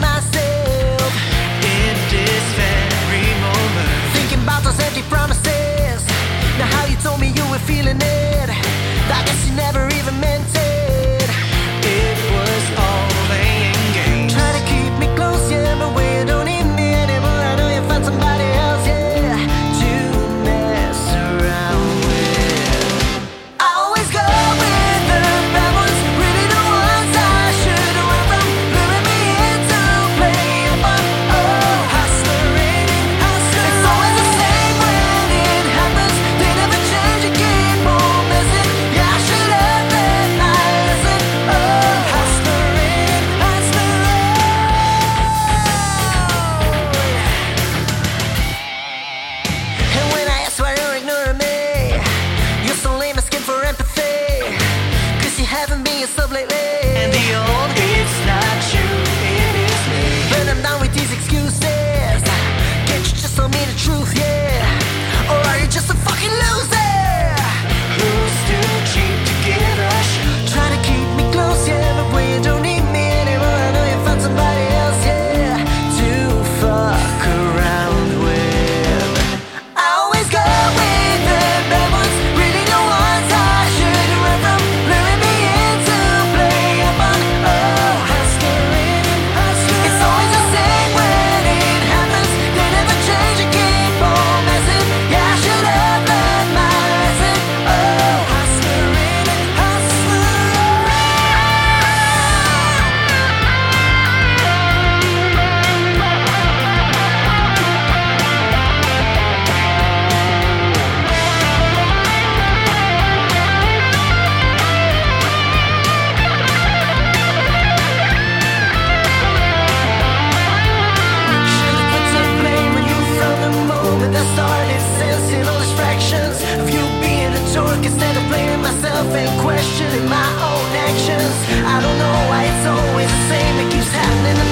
myself Asking myself and questioning my own actions. I don't know why it's always the same. It keeps happening